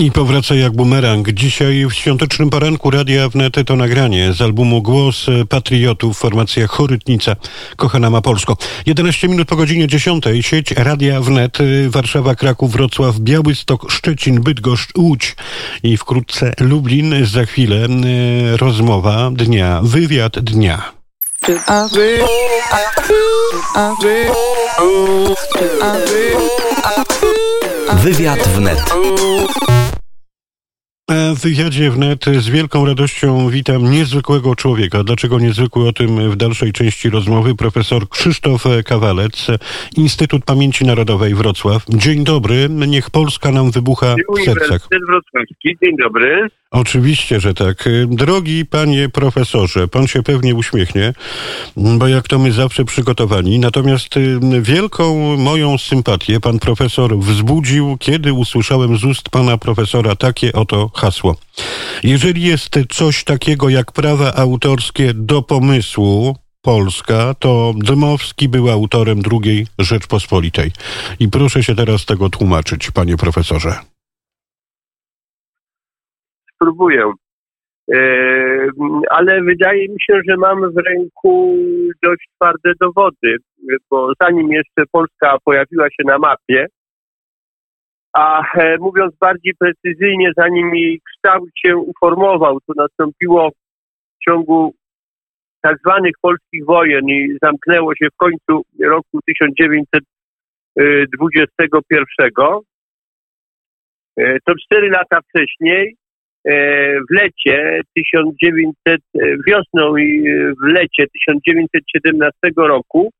I powraca jak bumerang. Dzisiaj w świątecznym poranku Radia Wnet to nagranie z albumu Głos Patriotów, formacja Chorytnica, Kochana Ma Polsko. 11 minut po godzinie 10. Sieć Radia Wnet, Warszawa, Kraków, Wrocław, Białystok, Szczecin, Bydgoszcz, Łódź i wkrótce Lublin. Za chwilę e, rozmowa dnia, wywiad dnia. Wywiad wnet. W wywiadzie wnet z wielką radością witam niezwykłego człowieka. Dlaczego niezwykły o tym w dalszej części rozmowy? Profesor Krzysztof Kawalec, Instytut Pamięci Narodowej Wrocław. Dzień dobry, niech Polska nam wybucha w sercach. Wrocławski, dzień dobry. Oczywiście, że tak. Drogi panie profesorze, pan się pewnie uśmiechnie, bo jak to my zawsze przygotowani. Natomiast y, wielką moją sympatię pan profesor wzbudził, kiedy usłyszałem z ust pana profesora takie oto hasło. Jeżeli jest coś takiego jak prawa autorskie do pomysłu, Polska, to Dmowski był autorem drugiej Rzeczpospolitej. I proszę się teraz tego tłumaczyć, panie profesorze spróbuję. E, ale wydaje mi się, że mam w ręku dość twarde dowody, bo zanim jeszcze Polska pojawiła się na mapie, a e, mówiąc bardziej precyzyjnie, zanim jej kształt się uformował, to nastąpiło w ciągu tak zwanych polskich wojen i zamknęło się w końcu roku 1921, e, to cztery lata wcześniej E, w lecie 1900, e, wiosną i w lecie 1917 roku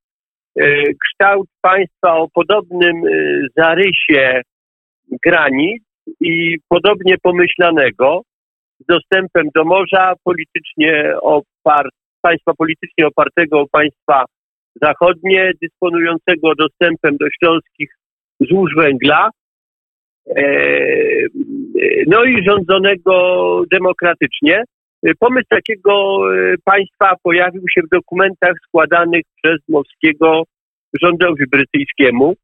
kształt państwa o podobnym zarysie granic i podobnie pomyślanego z dostępem do morza politycznie opart, państwa politycznie opartego o państwa zachodnie, dysponującego dostępem do śląskich złóż węgla, no i rządzonego demokratycznie. Pomysł takiego e, państwa pojawił się w dokumentach składanych przez Mowskiego rządowi brytyjskiemu.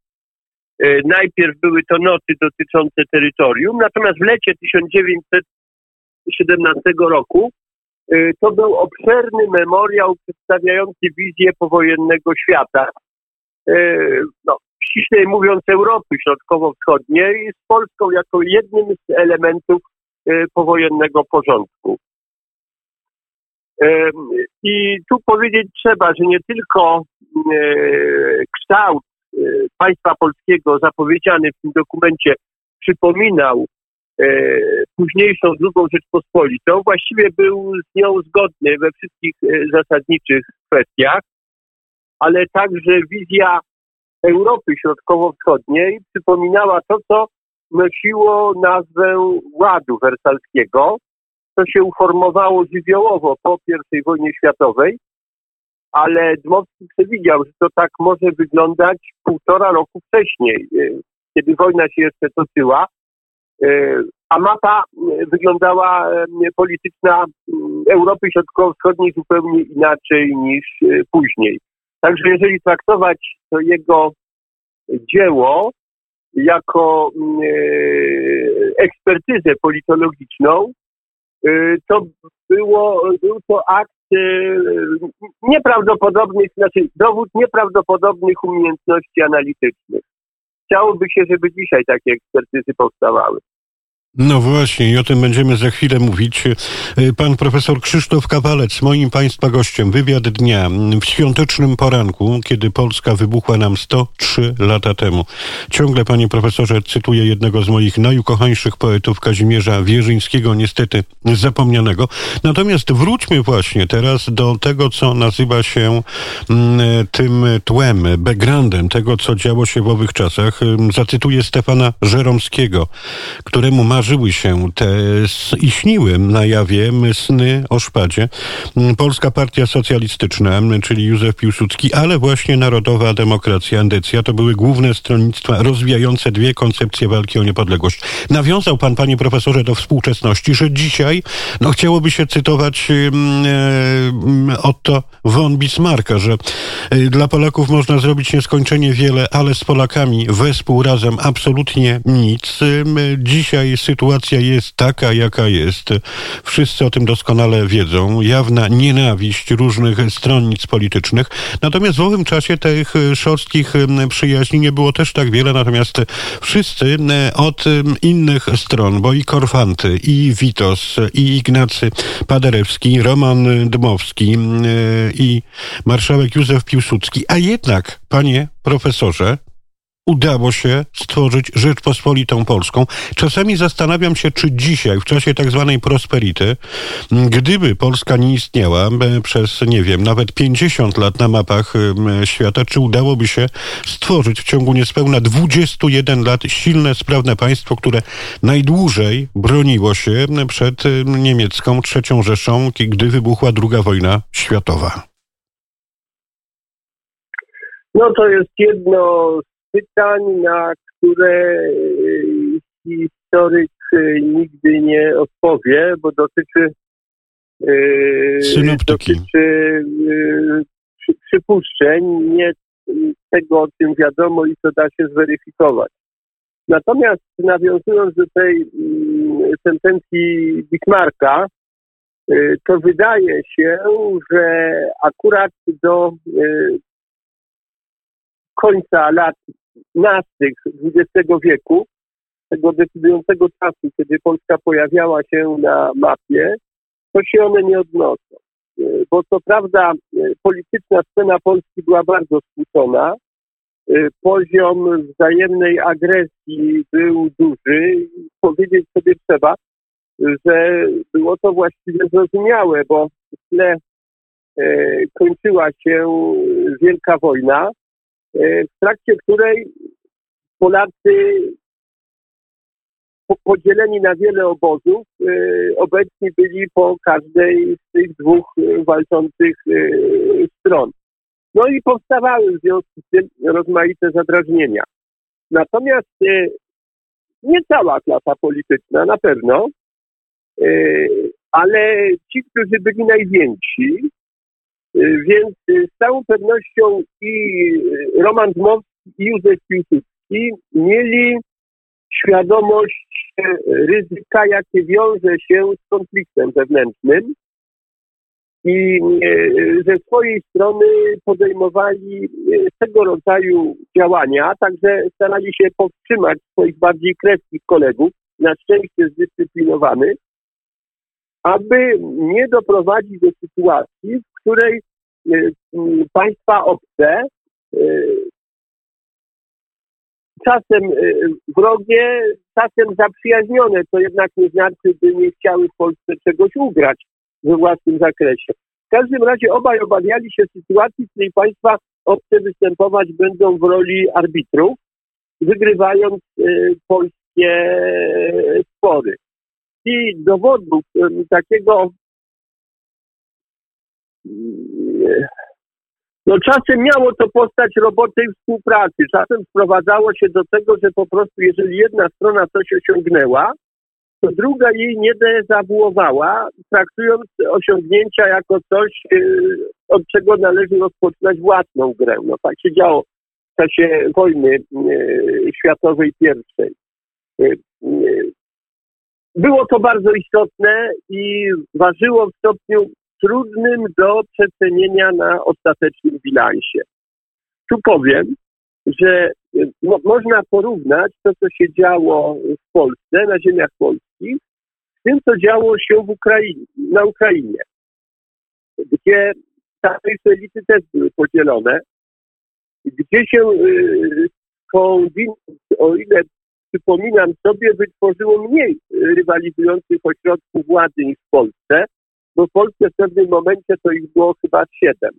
E, najpierw były to noty dotyczące terytorium, natomiast w lecie 1917 roku e, to był obszerny memoriał przedstawiający wizję powojennego świata. No, ściślej mówiąc Europy Środkowo-Wschodniej z Polską jako jednym z elementów e, powojennego porządku. I tu powiedzieć trzeba, że nie tylko e, kształt e, państwa polskiego zapowiedziany w tym dokumencie przypominał późniejszą drugą Rzeczpospolitą, właściwie był z nią zgodny we wszystkich zasadniczych kwestiach, ale także wizja Europy Środkowo-Wschodniej przypominała to, co nosiło nazwę Ładu Wersalskiego. To się uformowało żywiołowo po I wojnie światowej, ale Dmowski przewidział, że to tak może wyglądać półtora roku wcześniej, e, kiedy wojna się jeszcze toczyła, e, a mapa e, wyglądała polityczna Europy Środkowo-Wschodniej zupełnie inaczej niż później. Także jeżeli traktować to jego dzieło jako ekspertyzę politologiczną, to było, był to akt e, nieprawdopodobnych, znaczy dowód nieprawdopodobnych umiejętności analitycznych. Chciałoby się, żeby dzisiaj takie ekspertyzy powstawały. No właśnie, i o tym będziemy za chwilę mówić. E, pan profesor Krzysztof Kawalec, moim Państwa gościem, wywiad dnia w świątecznym poranku, kiedy Polska wybuchła nam 103 lata temu. Ciągle, panie profesorze, cytuję jednego z moich najukochańszych poetów, Kazimierza Wierzyńskiego, niestety zapomnianego. Natomiast wróćmy właśnie teraz do tego, co nazywa się mm, tym tłem, backgroundem tego, co działo się w owych czasach. Zacytuję Stefana Żeromskiego, któremu marzy wydarzyły się te i śniły na jawie sny o szpadzie. Polska Partia Socjalistyczna, czyli Józef Piłsudski, ale właśnie Narodowa Demokracja, Endecja, to były główne stronnictwa rozwijające dwie koncepcje walki o niepodległość. Nawiązał pan, panie profesorze, do współczesności, że dzisiaj, no chciałoby się cytować e, Otto von Bismarcka, że e, dla Polaków można zrobić nieskończenie wiele, ale z Polakami wespół razem absolutnie nic. Dzisiaj sytuacja sytuacja jest taka, jaka jest. Wszyscy o tym doskonale wiedzą. Jawna nienawiść różnych stronnic politycznych. Natomiast w owym czasie tych szorstkich przyjaźni nie było też tak wiele, natomiast wszyscy od innych stron, bo i Korfanty, i Witos, i Ignacy Paderewski, Roman Dmowski, i marszałek Józef Piłsudski. A jednak, panie profesorze, udało się stworzyć Rzeczpospolitą Polską. Czasami zastanawiam się, czy dzisiaj, w czasie tak zwanej prosperity, gdyby Polska nie istniała przez, nie wiem, nawet 50 lat na mapach świata, czy udałoby się stworzyć w ciągu niespełna 21 lat silne, sprawne państwo, które najdłużej broniło się przed niemiecką trzecią Rzeszą, gdy wybuchła II wojna światowa. No to jest jedno pytań, na które y, historyk y, nigdy nie odpowie, bo dotyczy y, Synoptyki. dotyczy przy, przypuszczeń, nie tego, o czym wiadomo i co da się zweryfikować. Natomiast nawiązując do tej mm, sentencji Bismarcka, to wydaje się, że akurat do końca lat nastych XX wieku, tego decydującego czasu, kiedy Polska pojawiała się na mapie, to się one nie odnoszą. E, bo co prawda e, polityczna scena Polski była bardzo skłócona, e, poziom wzajemnej agresji był duży. Powiedzieć sobie trzeba, że było to właściwie zrozumiałe, bo w tle kończyła się Wielka Wojna, w trakcie której Polacy podzieleni na wiele obozów, e, obecni byli po każdej z tych dwóch e, walczących stron. No i powstawały w związku z tym rozmaite zadrażnienia. Natomiast nie cała klasa polityczna na pewno, ale ci, którzy byli najwięksi, więc y, z całą pewnością i y, Roman Dmowski i Józef Piłsudski mieli świadomość ryzyka, jakie wiąże się z konfliktem wewnętrznym. I ze swojej strony podejmowali tego rodzaju działania, także starali się powstrzymać swoich bardziej krewskich kolegów, na szczęście zdyscyplinowanych, aby nie doprowadzić do sytuacji, w której e, państwa obce e, czasem e, wrogie, czasem zaprzyjaźnione, co jednak nie znaczy, by nie chciały w Polsce czegoś ugrać we własnym zakresie. W każdym razie obaj obawiali się sytuacji, w której państwa obce występować będą w roli arbitrów, wygrywając polskie spory i dowodów takiego no czasem miało to postać roboczej współpracy, czasem sprowadzało się do tego, że po prostu jeżeli jedna strona coś osiągnęła, to druga jej nie dezawuowała, traktując osiągnięcia jako coś, y, od czego należy rozpoczynać własną grę. No tak się działo w czasie wojny y, światowej pierwszej. Y, było to bardzo istotne i ważyło w stopniu trudnym do przecenienia na ostatecznym bilansie. Tu powiem, że no, można porównać to, co się działo w Polsce, na ziemiach polskich, z tym, co działo się w Ukrainie, na Ukrainie, gdzie tamtejsze elity też były podzielone, gdzie się y, o ile przypominam sobie, wytworzyło mniej rywalizujących ośrodków władzy niż w Polsce, bo w Polsce w pewnym momencie to ich było chyba siedem.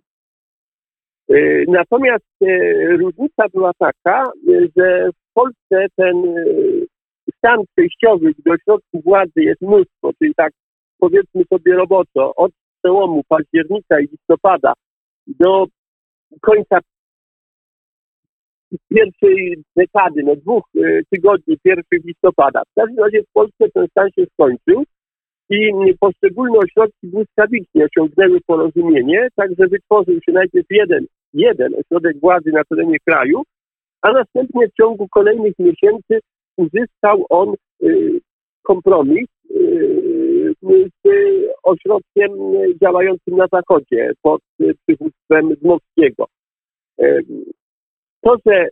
Y, natomiast y, różnica była taka, że w Polsce ten y, stan przejściowy, gdy ośrodków władzy jest mnóstwo, czyli tak powiedzmy sobie roboczo, od przełomu października i listopada do końca pierwszej dekady, no dwóch y, tygodni pierwszych listopada. W każdym razie w Polsce ten stan się skończył i poszczególne ośrodki błyskawicznie osiągnęły porozumienie, także wytworzył się najpierw jeden, jeden ośrodek władzy na terenie kraju, a następnie w ciągu kolejnych miesięcy uzyskał on y, kompromis y, z ośrodkiem działającym na zachodzie pod przywództwem Dmowskiego. To, że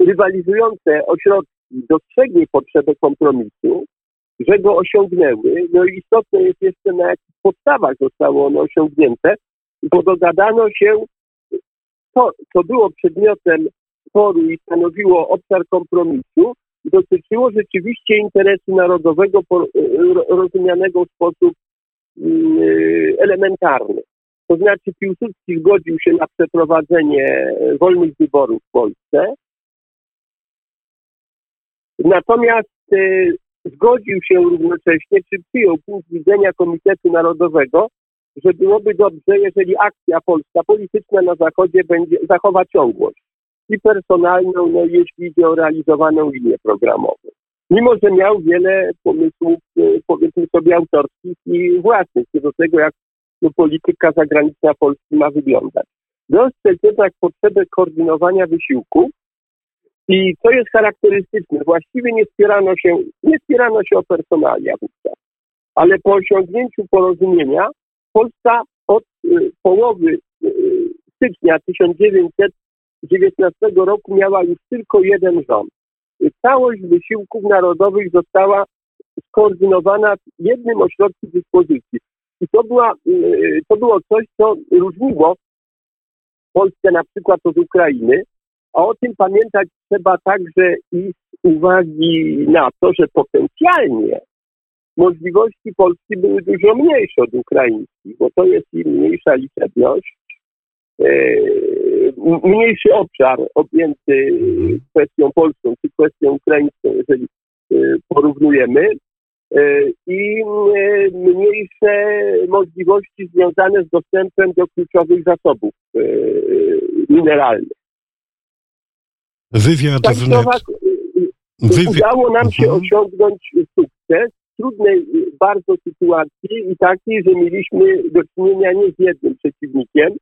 rywalizujące ośrodki dostrzegli potrzebę kompromisu, że go osiągnęły, no i istotne jest jeszcze na jakich podstawach zostało ono osiągnięte, bo dogadano się to, co było przedmiotem sporu i stanowiło obszar kompromisu, dotyczyło rzeczywiście interesu narodowego rozumianego w sposób mm, elementarny. To znaczy Piłsudski zgodził się na przeprowadzenie wolnych wyborów w Polsce, natomiast zgodził się równocześnie, czy przyjął punkt widzenia Komitetu Narodowego, że byłoby dobrze, jeżeli akcja polska polityczna na Zachodzie będzie zachowa ciągłość i personalną, no jeśli idzie o realizowaną linię programową. Mimo, że miał wiele pomysłów, e, powiedzmy sobie, autorskich i własnych co do tego, jak no, polityka zagraniczna Polski ma wyglądać. Dostrzec jednak potrzebę koordynowania wysiłków i co jest charakterystyczne, właściwie nie spierano się, nie spierano się o personalia wówczas, ale po osiągnięciu porozumienia Polska od y, połowy y, stycznia 1919 roku miała już tylko jeden rząd. Całość wysiłków narodowych została skoordynowana w jednym ośrodku dyspozycji. I to, była, y, to było coś, co różniło Polskę na przykład od Ukrainy, a o tym pamiętać trzeba także i z uwagi na to, że potencjalnie możliwości Polski były dużo mniejsze od ukraińskich, bo to jest i mniejsza liczebność, e, mniejszy obszar objęty kwestią polską czy kwestią ukraińską, jeżeli e, porównujemy, e, i mniejsze możliwości związane z dostępem do kluczowych zasobów mineralnych. Wywiad tak, wnet. Wywi udało nam się mhm. osiągnąć sukces w trudnej bardzo sytuacji i takiej, że mieliśmy do czynienia nie z jednym przeciwnikiem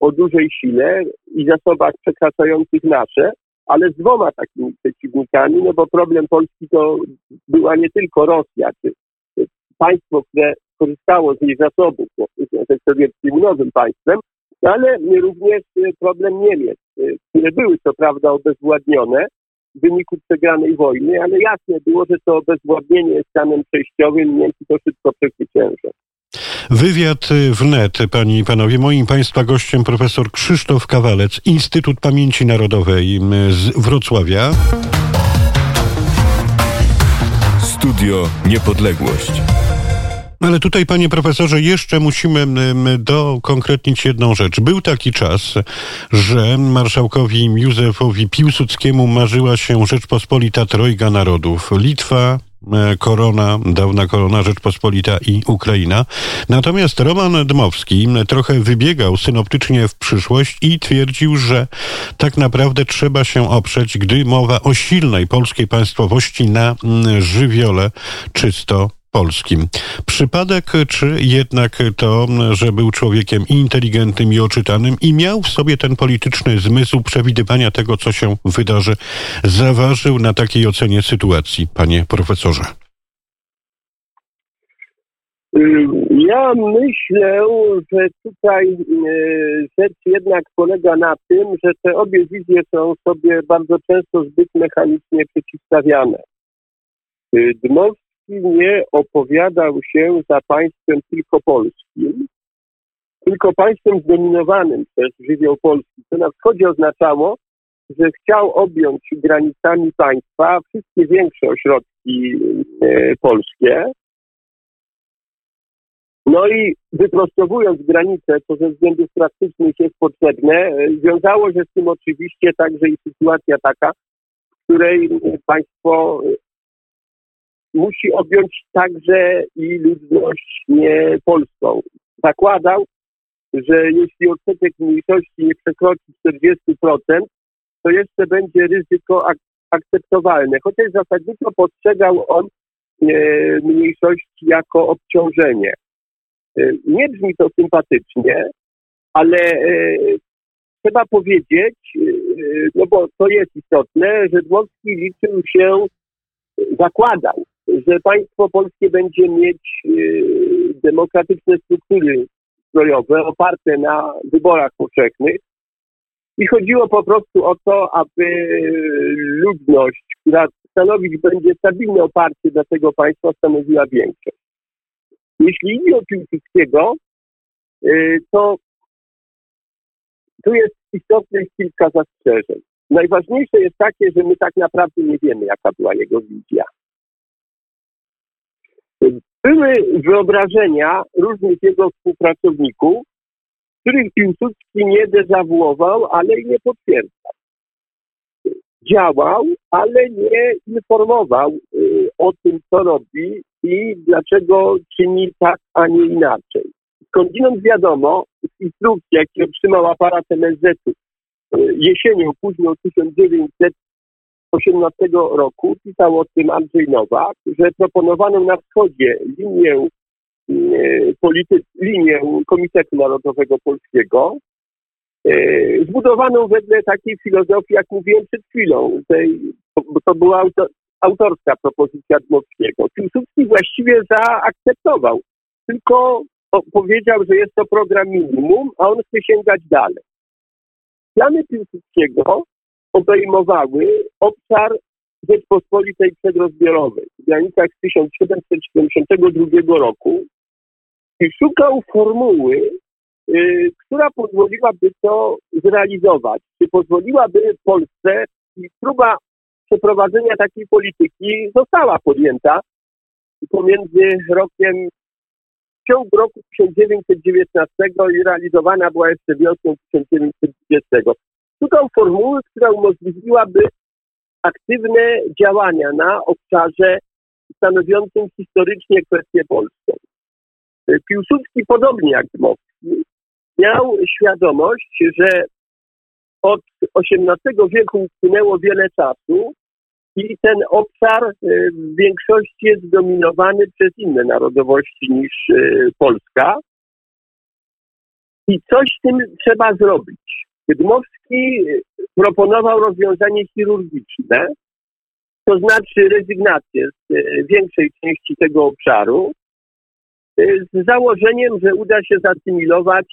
o dużej sile i zasobach przekraczających nasze, ale z dwoma takimi przeciwnikami, no bo problem Polski to była nie tylko Rosja, czy państwo, które korzystało z jej zasobów, bo Związek Sowiecki był nowym państwem, ale również problem Niemiec, które były co prawda obezwładnione w wyniku przegranej wojny, ale jasne było, że to obezwładnienie jest stanem przejściowym, Niemcy to szybko przezwyciężą. Wywiad wnet, panie i panowie. Moim państwa gościem profesor Krzysztof Kawalec, Instytut Pamięci Narodowej z Wrocławia. Studio Niepodległość. Ale tutaj, panie profesorze, jeszcze musimy dokonkretnić jedną rzecz. Był taki czas, że marszałkowi Józefowi Piłsudskiemu marzyła się Rzeczpospolita Trojga Narodów. Litwa, e, Korona, dawna Korona Rzeczpospolita i Ukraina. Natomiast Roman Dmowski trochę wybiegał synoptycznie w przyszłość i twierdził, że tak naprawdę trzeba się oprzeć, gdy mowa o silnej polskiej państwowości na żywiole czysto polskim. Przypadek, czy jednak to, że był człowiekiem inteligentnym i oczytanym i miał w sobie ten polityczny zmysł przewidywania tego, co się wydarzy, zaważył na takiej ocenie sytuacji, panie profesorze? Ja myślę, że tutaj e, rzecz jednak polega na tym, że te obie wizje są sobie bardzo często zbyt mechanicznie przeciwstawiane. E, Dmowski nie opowiadał się za państwem tylko polskim, tylko państwem zdominowanym przez żywioł polski, co na wschodzie oznaczało, że chciał objąć granicami państwa wszystkie większe ośrodki e, polskie. No i wyprostowując granice, co ze względów praktycznych jest potrzebne, e, wiązało się z tym oczywiście także i sytuacja taka, w której państwo musi objąć także i ludność nie polską. Zakładał, że jeśli odsetek mniejszości nie przekroczy 40%, to jeszcze będzie ryzyko ak akceptowalne. Chociaż zasadniczo postrzegał on e, mniejszości jako obciążenie. E, nie brzmi to sympatycznie, ale e, trzeba powiedzieć, e, no bo to jest istotne, że Dmowski liczył się zakładał, że państwo polskie będzie mieć demokratyczne struktury ustrojowe oparte na wyborach powszechnych. I chodziło po prostu o to, aby ludność, która stanowić będzie stabilne oparcie dla tego państwa, stanowiła większość. Jeśli idzie o Piłsudskiego, y, to tu jest istotnych kilka zastrzeżeń. Najważniejsze jest takie, że my tak naprawdę nie wiemy, jaka była jego wizja. Były wyobrażenia różnych jego współpracowników, których Piłsudski nie dezawuował, ale i nie potwierdzał. Działał, ale nie informował y, o tym, co robi i dlaczego czyni tak, a nie inaczej. Skądinąd wiadomo, z instrukcji, jakie otrzymał aparat MSZ-u y, jesienią, późną 1900 2018 roku pisał o tym Andrzej Nowak, że proponowano na wschodzie linię, e, polity, linię Komitetu Narodowego Polskiego, e, zbudowaną wedle takiej filozofii, jak mówiłem przed chwilą, tej, to była autorska propozycja Dmowskiego. Piłsudski właściwie zaakceptował, tylko powiedział, że jest to program minimum, a on chce sięgać dalej. Plany Piłsudskiego obejmowały obszar Rzeczpospolitej przedrozbiorowej w granicach 1772 roku i szukał formuły, y, która pozwoliłaby to zrealizować, czy pozwoliłaby Polsce i próba przeprowadzenia takiej polityki została podjęta pomiędzy rokiem, w ciągu roku 1919 i realizowana była jeszcze wiosną 1920. Szukał formuły, która umożliwiłaby aktywne działania na obszarze stanowiącym historycznie kwestię polską. Piłsudski, podobnie jak Dmowski, miał świadomość, że od XVIII wieku upłynęło wiele czasu i ten obszar e, w większości jest zdominowany przez inne narodowości niż e, Polska. I coś z tym trzeba zrobić. Dmowski proponował rozwiązanie chirurgiczne, to znaczy rezygnację z e, większej części tego obszaru, e, z założeniem, że uda się zasymilować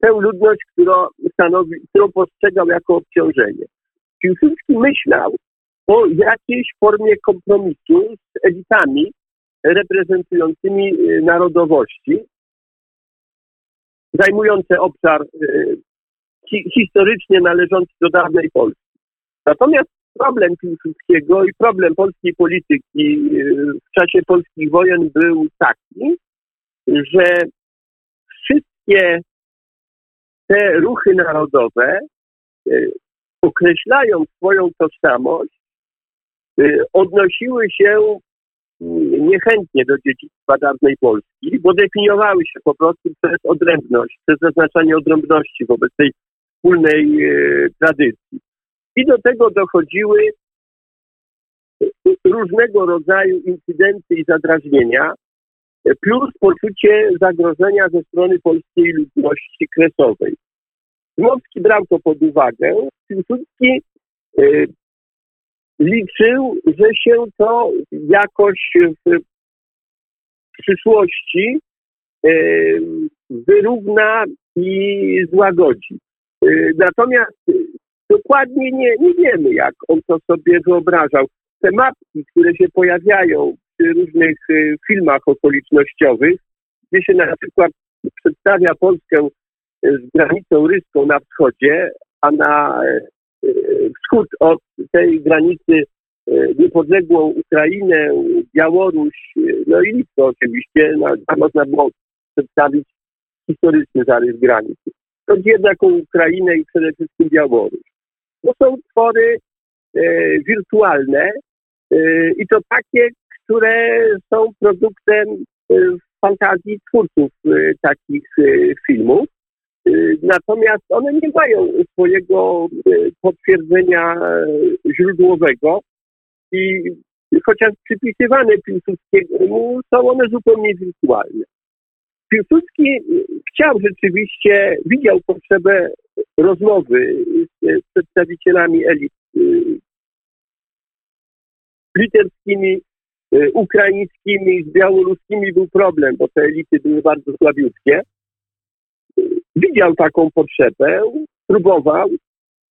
tę ludność, którą, stanowi, którą postrzegał jako obciążenie. Piłsudski myślał o jakiejś formie kompromisu z elitami reprezentującymi narodowości, zajmujące obszar historycznie należący do dawnej Polski. Natomiast problem Piłsudskiego i problem polskiej polityki y, w czasie polskich wojen był taki, że wszystkie te ruchy narodowe, y, określając swoją tożsamość, y, odnosiły się niechętnie do dziedzictwa dawnej Polski, bo definiowały się po prostu przez odrębność, przez zaznaczanie odrębności wobec tej wspólnej e, tradycji. I do tego dochodziły różnego rodzaju incydenty i zadrażnienia, plus poczucie zagrożenia ze strony polskiej ludności kresowej. Dmowski brał to pod uwagę. Piłsudski e, liczył, że się to jakoś w przyszłości e, wyrówna i złagodzi. Y, natomiast dokładnie nie, nie wiemy, jak on to sobie wyobrażał. Te mapki, które się pojawiają w różnych y, filmach okolicznościowych, gdzie się na przykład przedstawia Polskę y, z granicą ryską na wschodzie, a na wschód od tej granicy niepodległą Ukrainę, Białoruś, no i Litwę oczywiście, no, można było przedstawić historyczny zarys granicy. Chodzi jednak Ukrainę i przede wszystkim Białoruś. To są twory e, wirtualne e, i to takie, które są produktem e, fantazji twórców e, takich e, filmów. E, natomiast one nie mają swojego potwierdzenia źródłowego i chociaż przypisywane Piłsudskiemu, są one zupełnie wirtualne. Piłsudski chciał rzeczywiście, widział potrzebę rozmowy z przedstawicielami elit y, litewskimi, y, ukraińskimi, z białoruskimi był problem, bo te elity były bardzo słabiutkie. Widział taką potrzebę, próbował,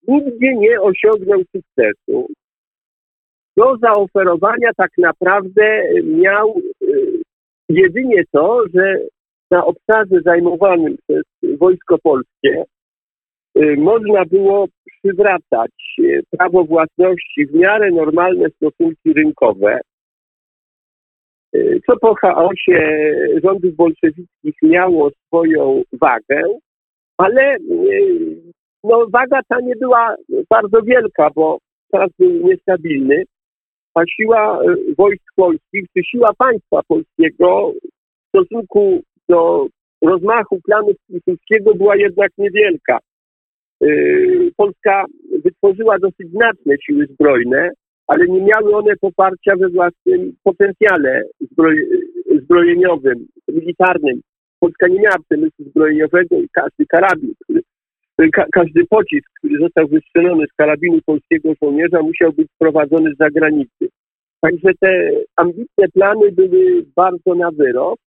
nigdzie nie osiągnął sukcesu. Do zaoferowania tak naprawdę miał jedynie to, że na obszarze zajmowanym przez Wojsko Polskie y, można było przywracać y, prawo własności w miarę normalne stosunki rynkowe, y, co po chaosie rządów bolszewickich miało swoją wagę, ale no, waga ta nie była bardzo wielka, bo czas był niestabilny, a siła wojsk polskich, czy siła państwa polskiego w stosunku do rozmachu planu Piłsudskiego była jednak niewielka. Y, Polska wytworzyła dosyć znaczne siły zbrojne, ale nie miały one poparcia we własnym potencjale zbroj, zbrojeniowym, militarnym. Polska nie miała przemysłu zbrojeniowego i każdy karabin, który, ka, każdy pocisk, który został wystrzelony z karabinu polskiego żołnierza musiał być sprowadzony z zagranicy. Także te ambitne plany były bardzo na wyrok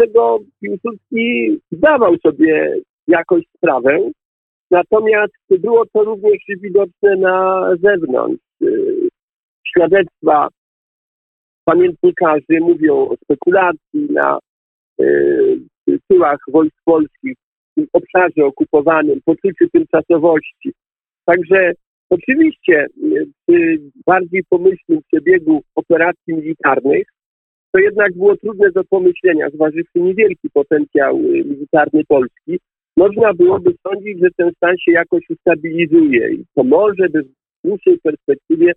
czego Piłsudski zdawał sobie jakoś sprawę, natomiast było to również widoczne na zewnątrz. Świadectwa pamiętnikarzy mówią o spekulacji na y, tyłach wojsk polskich w obszarze okupowanym, poczuciu tymczasowości. Także oczywiście y, przy bardziej pomyślnym przebiegu operacji militarnych to jednak było trudne do pomyślenia, zważywszy niewielki potencjał y, militarny Polski. Można byłoby sądzić, że ten stan się jakoś ustabilizuje i to może by w dłuższej perspektywie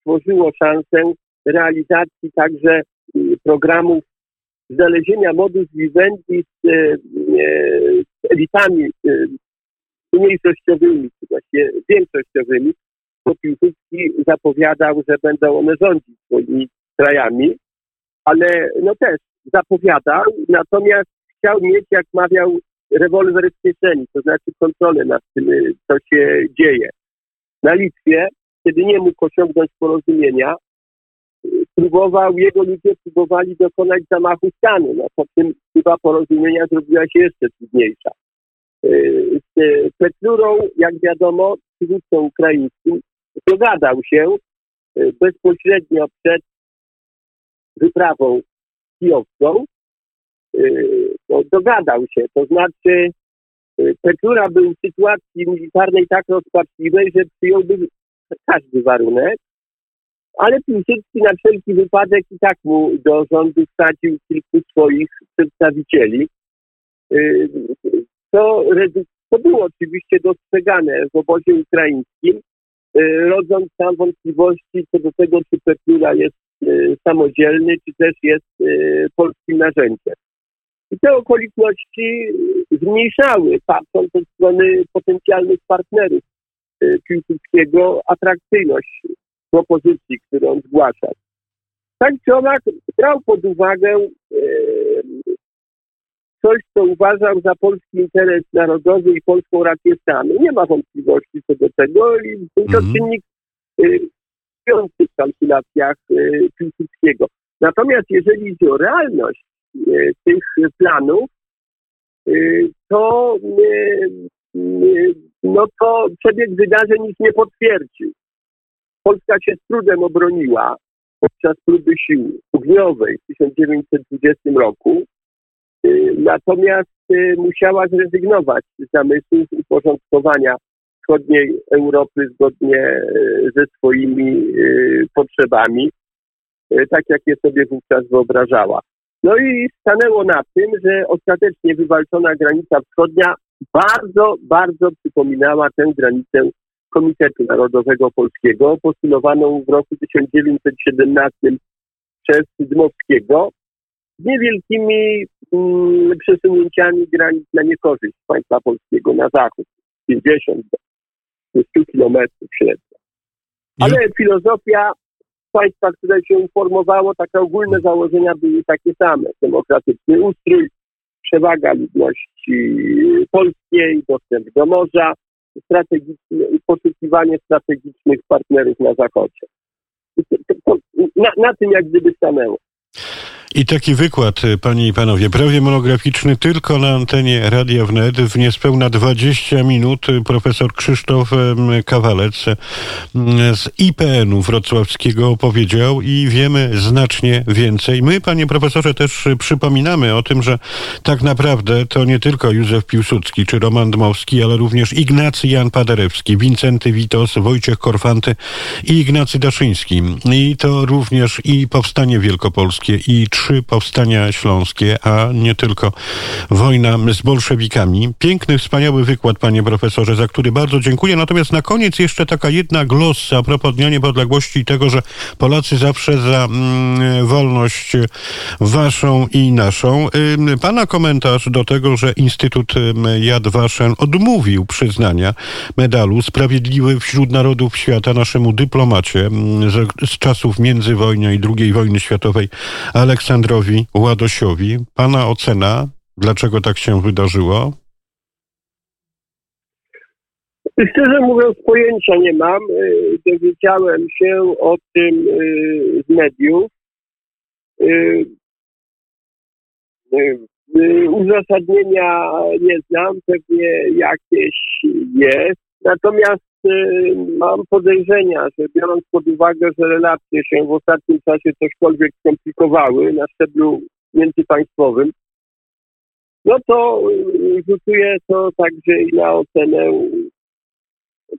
stworzyło szansę realizacji także y, programów znalezienia modus vivendi z, y, z elitami mniejszościowymi, czy większościowymi, bo Piłsudski zapowiadał, że będą one rządzić swoimi krajami ale no też zapowiadał, natomiast chciał mieć, jak mawiał, rewolwer w kieszeni, to znaczy kontrolę nad tym, co się dzieje. Na Litwie, kiedy nie mógł osiągnąć porozumienia, próbował, jego ludzie próbowali dokonać zamachu stanu, no po tym chyba porozumienia zrobiła się jeszcze trudniejsza. Z Petlurą, jak wiadomo, przywódcą ukraińskim, dogadał się bezpośrednio przed wyprawą kijowską, y, no, dogadał się. To znaczy y, Petlura był w sytuacji militarnej tak rozpaczliwej, że przyjąłby każdy warunek, ale Piłsudski na wszelki wypadek i tak mu do rządu wsadził kilku swoich przedstawicieli. Y, to, to było oczywiście dostrzegane w obozie ukraińskim, rodząc tam wątpliwości co do tego, czy Petlura jest Y, samodzielny, czy też jest y, polskim narzędziem. I te okoliczności zmniejszały, patrząc od strony potencjalnych partnerów y, Piłsudskiego, atrakcyjność propozycji, którą zgłaszał. Tak czy owak brał pod uwagę coś, co uważał za polski interes narodowy i polską rację stanu. Nie ma wątpliwości co do tego i był to mm czynnik w kalkulacjach e, Piłsudskiego. Natomiast jeżeli idzie o realność e, tych planów, e, to, no to przebieg wydarzeń ich nie potwierdził. Polska się z trudem obroniła podczas próby sił ogniowej w 1920 roku, natomiast musiała zrezygnować z zamysłów uporządkowania wschodniej Europy zgodnie e, ze swoimi e, potrzebami, e, tak jak je sobie wówczas wyobrażała. No i stanęło na tym, że ostatecznie wywalczona granica wschodnia bardzo, bardzo przypominała tę granicę Komitetu Narodowego Polskiego, postulowaną w roku 1917 przez Dmowskiego, z niewielkimi mm, przesunięciami granic na niekorzyść państwa polskiego na zachód. 50 100 kilometrów średnio. Ale filozofia państwa, które się uformowało, takie ogólne założenia były takie same. Demokratyczny ustrój, przewaga ludności polskiej, dostęp do morza, strategiczne, poszukiwanie strategicznych partnerów na Zachodzie. to, to, na, na tym jak gdyby stanęło. I taki wykład, y, panie i panowie, prawie monograficzny tylko na antenie Radia Wnet w niespełna 20 minut y, profesor Krzysztof Kawalec y, z IPN-u wrocławskiego opowiedział i wiemy znacznie więcej. My, panie profesorze, też przypominamy o tym, że tak naprawdę to nie tylko Józef Piłsudski czy Roman Dmowski, ale również Ignacy Jan Paderewski, Wincenty Witos, Wojciech Korfanty i Ignacy Daszyński. I to również i Powstanie Wielkopolskie i trzy powstania śląskie, a nie tylko wojna z bolszewikami. Piękny, wspaniały wykład, panie profesorze, za który bardzo dziękuję. Natomiast na koniec jeszcze taka jedna glossa a propos Dnia Niepodległości i tego, że Polacy zawsze za mm, wolność waszą i naszą. Pana komentarz do tego, że Instytut Yad Vashem odmówił przyznania medalu Sprawiedliwy wśród Narodów Świata naszemu dyplomacie z, z czasów międzywojnia i II wojny światowej Aleksandrowi Ładosiowi. Pana ocena, dlaczego tak się wydarzyło? Szczerze mówiąc, pojęcia nie mam. Y, dowiedziałem się o tym y, z mediów. Y, uzasadnienia nie znam, pewnie jakieś jest. Natomiast mam podejrzenia, że biorąc pod uwagę, że relacje się w ostatnim czasie cośkolwiek skomplikowały na szczeblu międzypaństwowym, no to rzutuje to także i na ocenę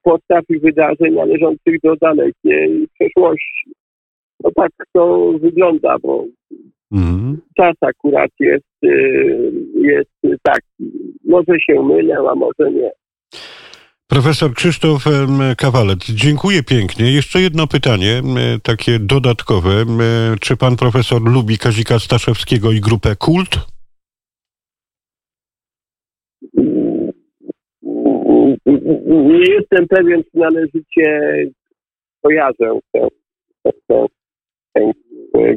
postaw i wydarzeń należących do dalekiej przeszłości. No tak to wygląda, bo mm. czas akurat jest, jest taki. Może się mylę, a może nie. Profesor Krzysztof Kawalec, dziękuję pięknie. Jeszcze jedno pytanie, takie dodatkowe. Czy pan profesor lubi Kazika Staszewskiego i grupę Kult? Nie jestem pewien, czy należycie kojarzę tę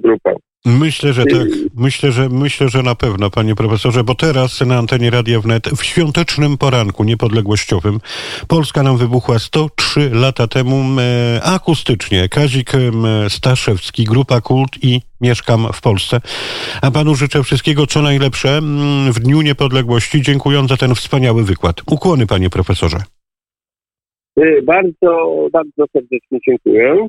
grupę. Myślę, że tak. Myślę, że myślę, że na pewno, panie profesorze, bo teraz na antenie Radia Wnet w świątecznym poranku niepodległościowym Polska nam wybuchła 103 lata temu e, akustycznie. Kazik Staszewski, Grupa Kult i Mieszkam w Polsce. A panu życzę wszystkiego co najlepsze w Dniu Niepodległości. Dziękuję za ten wspaniały wykład. Ukłony, panie profesorze. Bardzo, bardzo serdecznie dziękuję.